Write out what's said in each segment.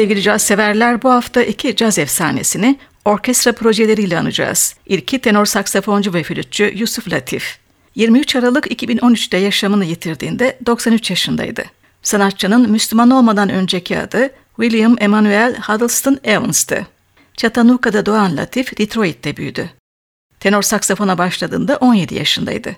Sevgili caz severler bu hafta iki caz efsanesini orkestra projeleriyle anacağız. İlki tenor saksafoncu ve flütçü Yusuf Latif. 23 Aralık 2013'te yaşamını yitirdiğinde 93 yaşındaydı. Sanatçının Müslüman olmadan önceki adı William Emanuel Huddleston Evans'tı. Chattanoogga'da doğan Latif, Detroit'te büyüdü. Tenor saksafona başladığında 17 yaşındaydı.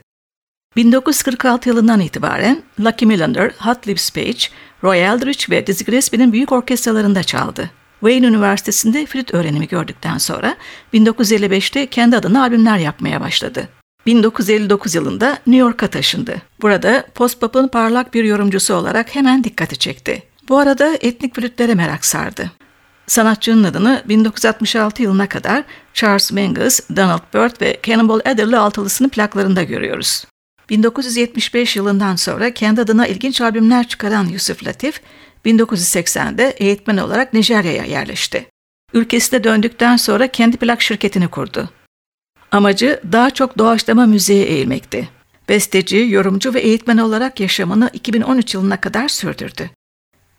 1946 yılından itibaren Lucky Millinder, Hot Lips Page, Roy Eldridge ve Dizzy Gillespie'nin büyük orkestralarında çaldı. Wayne Üniversitesi'nde flüt öğrenimi gördükten sonra 1955'te kendi adına albümler yapmaya başladı. 1959 yılında New York'a taşındı. Burada post-pop'un parlak bir yorumcusu olarak hemen dikkati çekti. Bu arada etnik flütlere merak sardı. Sanatçının adını 1966 yılına kadar Charles Mingus, Donald Byrd ve Cannonball Adderley altılısının plaklarında görüyoruz. 1975 yılından sonra kendi adına ilginç albümler çıkaran Yusuf Latif, 1980'de eğitmen olarak Nijerya'ya yerleşti. Ülkesine döndükten sonra kendi plak şirketini kurdu. Amacı daha çok doğaçlama müziğe eğilmekti. Besteci, yorumcu ve eğitmen olarak yaşamını 2013 yılına kadar sürdürdü.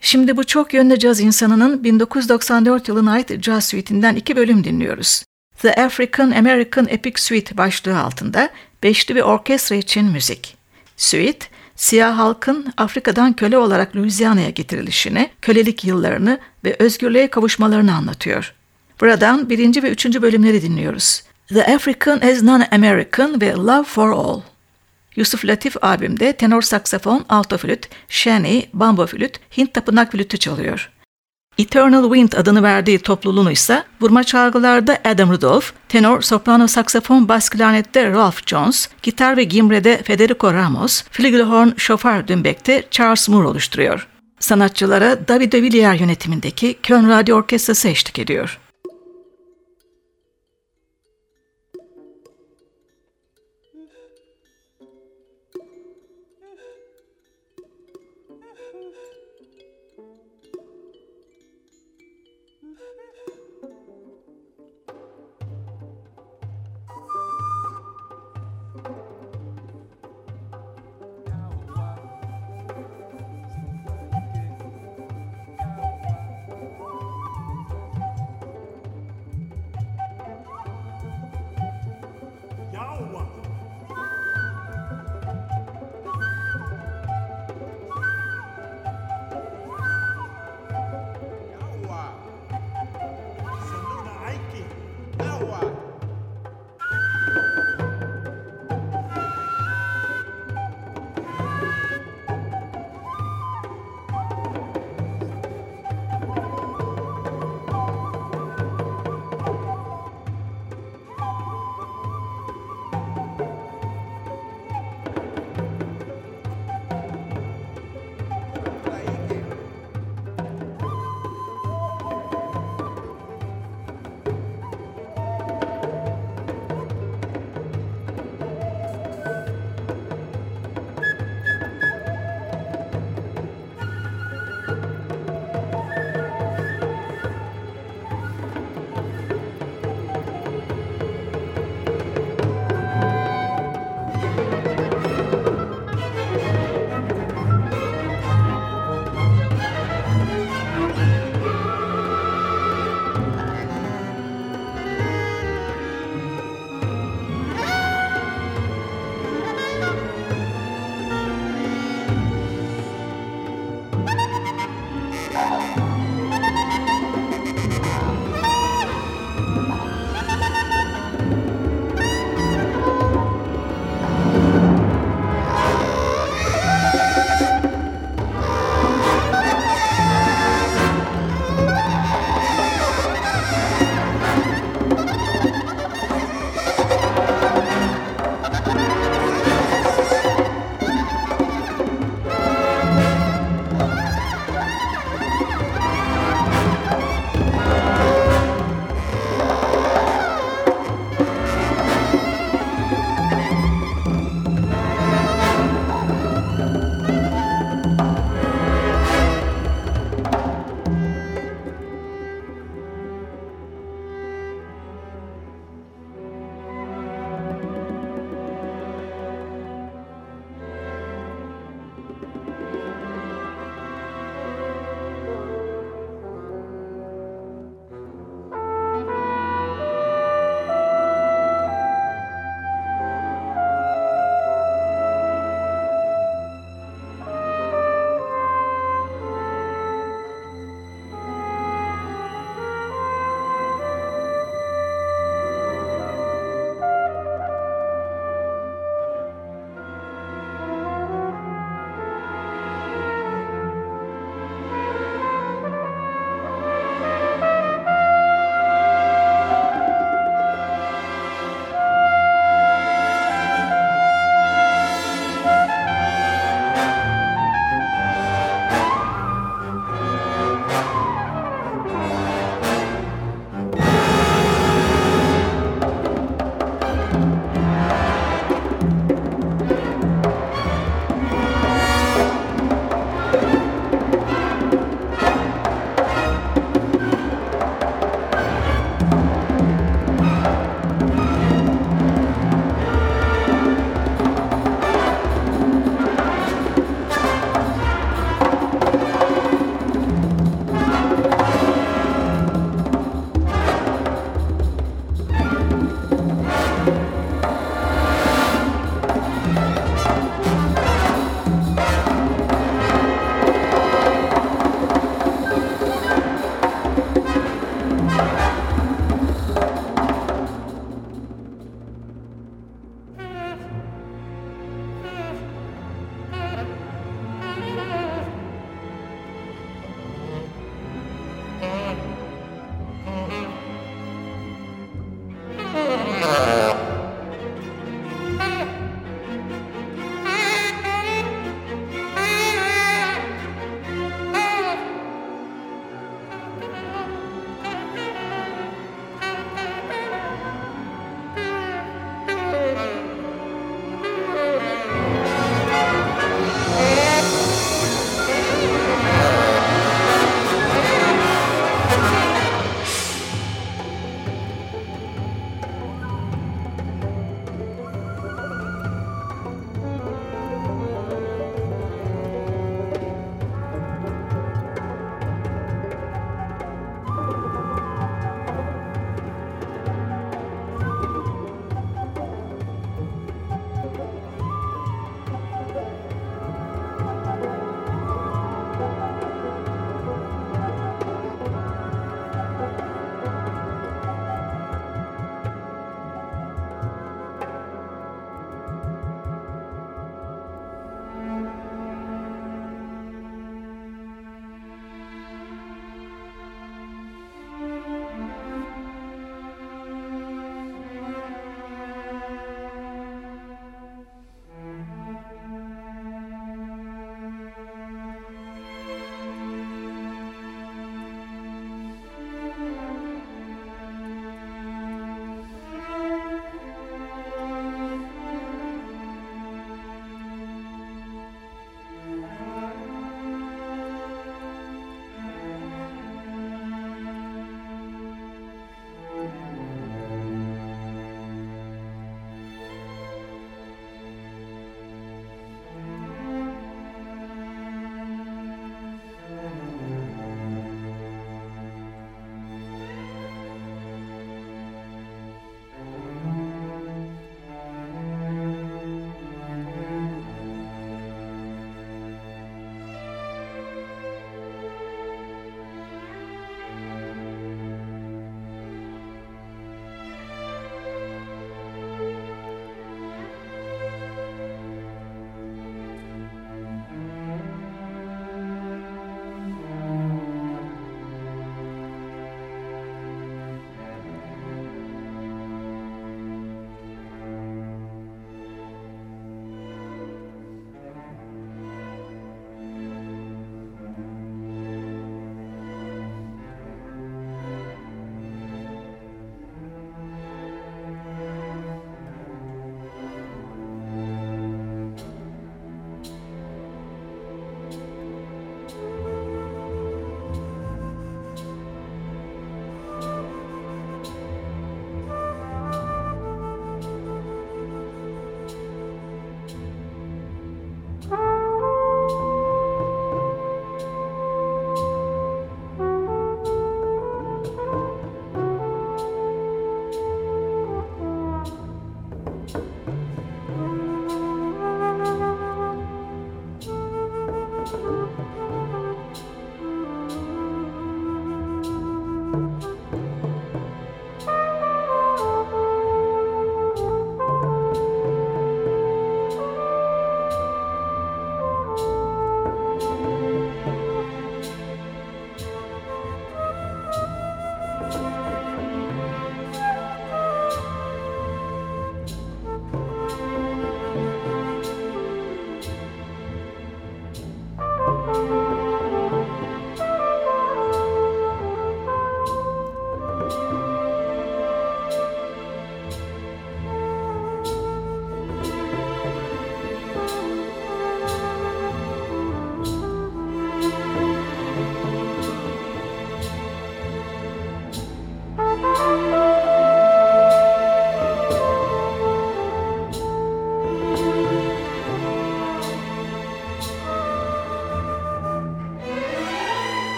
Şimdi bu çok yönlü caz insanının 1994 yılına ait caz suite'inden iki bölüm dinliyoruz. The African American Epic Suite başlığı altında beşli bir orkestra için müzik. Suite, siyah halkın Afrika'dan köle olarak Louisiana'ya getirilişini, kölelik yıllarını ve özgürlüğe kavuşmalarını anlatıyor. Buradan birinci ve üçüncü bölümleri dinliyoruz. The African as Non-American ve Love for All. Yusuf Latif abimde tenor saksafon, alto flüt, şeni, bambo flüt, Hint tapınak flütü çalıyor. Eternal Wind adını verdiği topluluğunu ise vurma çalgılarda Adam Rudolph, tenor, soprano, saksafon, bas klarnette Ralph Jones, gitar ve gimrede Federico Ramos, flügelhorn, şoför dümbekte Charles Moore oluşturuyor. Sanatçılara David de Villiers yönetimindeki Köln Radyo Orkestrası eşlik ediyor.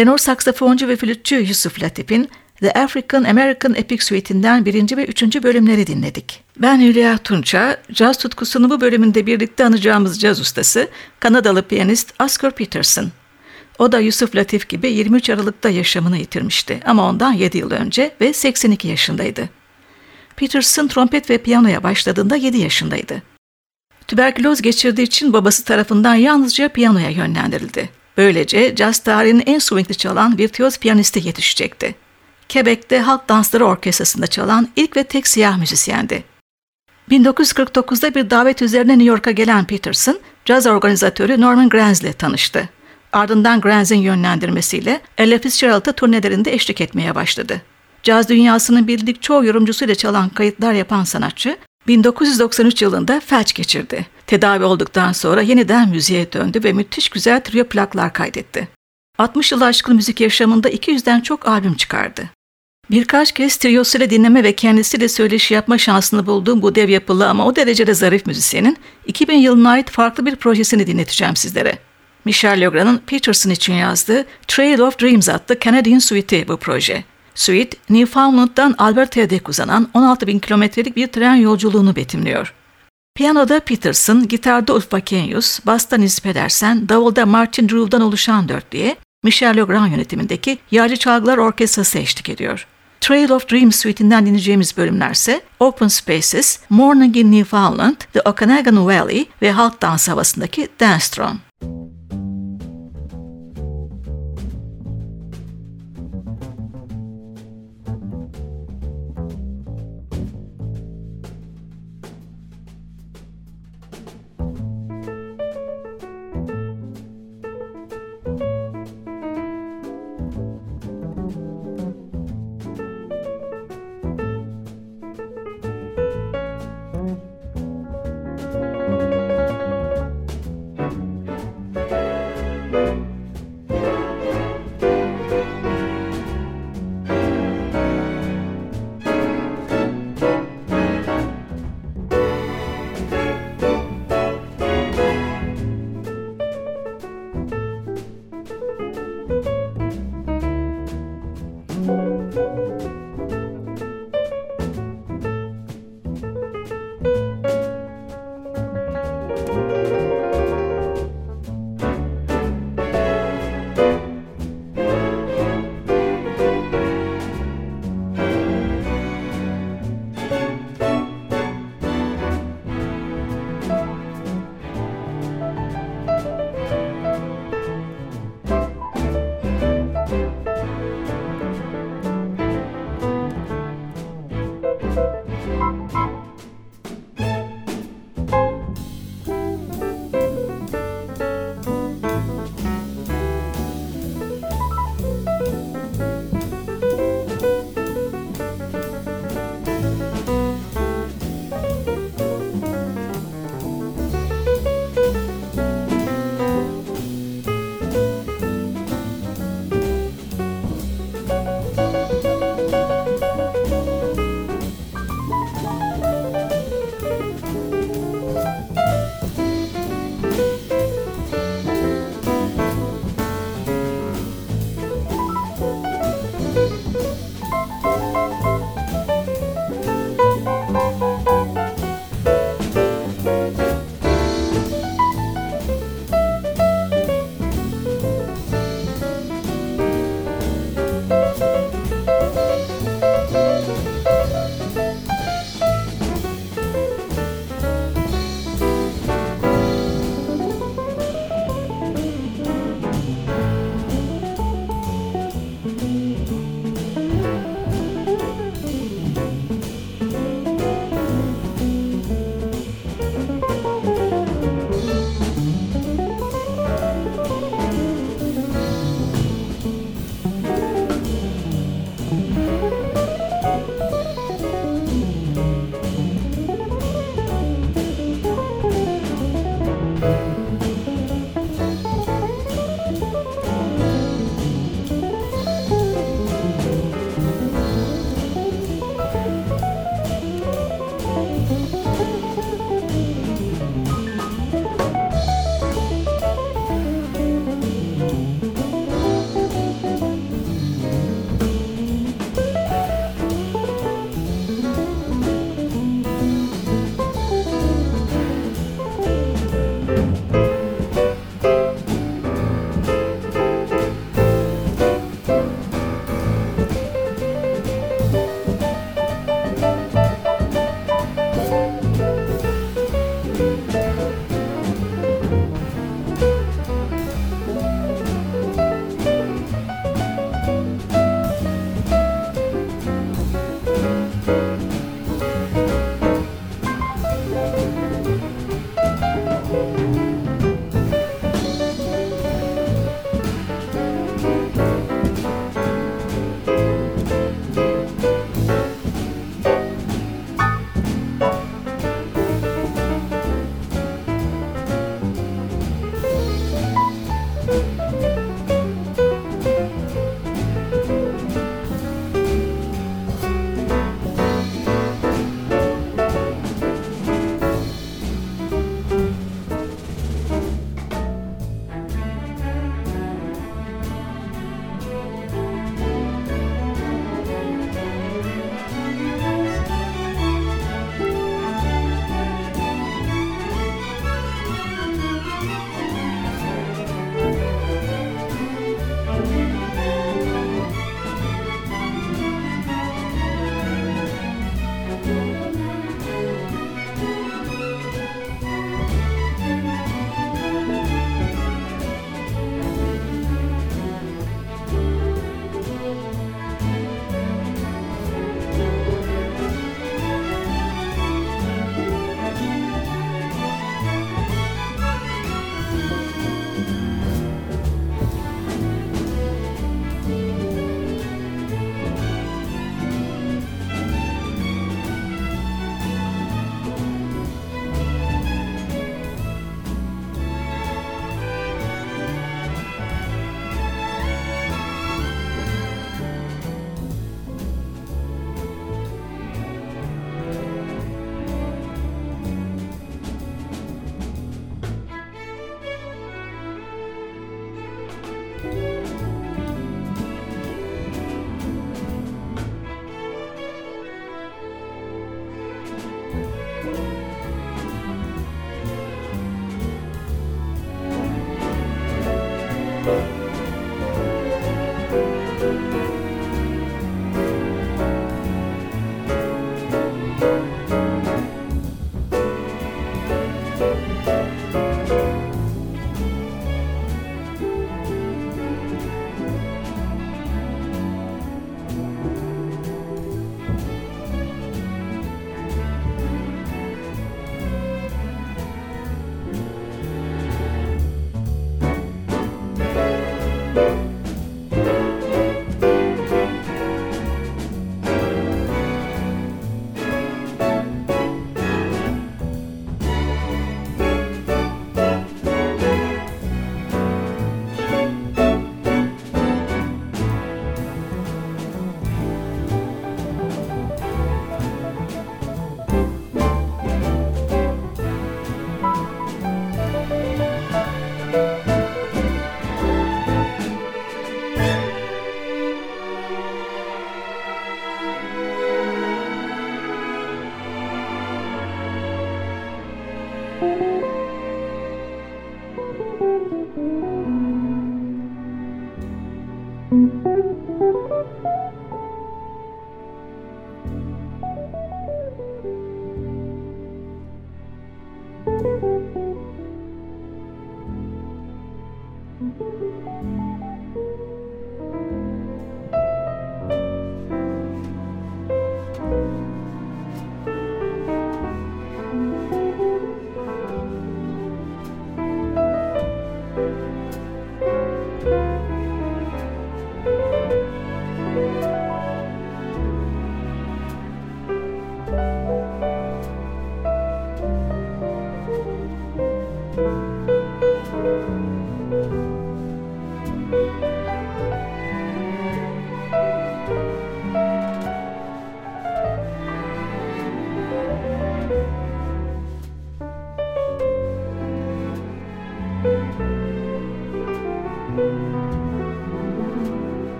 Tenor saksafoncu ve flütçü Yusuf Latif'in The African American Epic Suite'inden birinci ve üçüncü bölümleri dinledik. Ben Hülya Tunça, caz tutkusunu bu bölümünde birlikte anacağımız caz ustası, Kanadalı piyanist Oscar Peterson. O da Yusuf Latif gibi 23 Aralık'ta yaşamını yitirmişti ama ondan 7 yıl önce ve 82 yaşındaydı. Peterson trompet ve piyanoya başladığında 7 yaşındaydı. Tüberküloz geçirdiği için babası tarafından yalnızca piyanoya yönlendirildi. Böylece caz tarihinin en swingli çalan virtüöz piyanisti yetişecekti. Quebec'te Halk Dansları Orkestrası'nda çalan ilk ve tek siyah müzisyendi. 1949'da bir davet üzerine New York'a gelen Peterson, caz organizatörü Norman Granz ile tanıştı. Ardından Granz'in yönlendirmesiyle Ella Fitzgerald'a turnelerinde eşlik etmeye başladı. Caz dünyasının bildik çoğu yorumcusuyla çalan kayıtlar yapan sanatçı, 1993 yılında felç geçirdi. Tedavi olduktan sonra yeniden müziğe döndü ve müthiş güzel trio plaklar kaydetti. 60 yıl aşkın müzik yaşamında 200'den çok albüm çıkardı. Birkaç kez triyosuyla dinleme ve kendisiyle söyleşi yapma şansını bulduğum bu dev yapılı ama o derecede zarif müzisyenin 2000 yılına ait farklı bir projesini dinleteceğim sizlere. Michel Legrand'ın Peterson için yazdığı Trail of Dreams adlı Canadian Suite'i bu proje. Suite, Newfoundland'dan Alberta'ya dek uzanan 16 bin kilometrelik bir tren yolculuğunu betimliyor. Piyanoda Peterson, gitarda Ulf Bakenius, basta Nils Pedersen, davulda Martin Drew'dan oluşan dörtlüye Michel Legrand yönetimindeki Yağcı Çalgılar Orkestrası eşlik ediyor. Trail of Dreams suite'inden dinleyeceğimiz bölümlerse Open Spaces, Morning in Newfoundland, The Okanagan Valley ve halk dans havasındaki Dance Throne.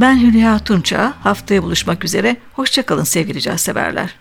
Ben Hülya Tunça. Haftaya buluşmak üzere. Hoşçakalın sevgili caz severler.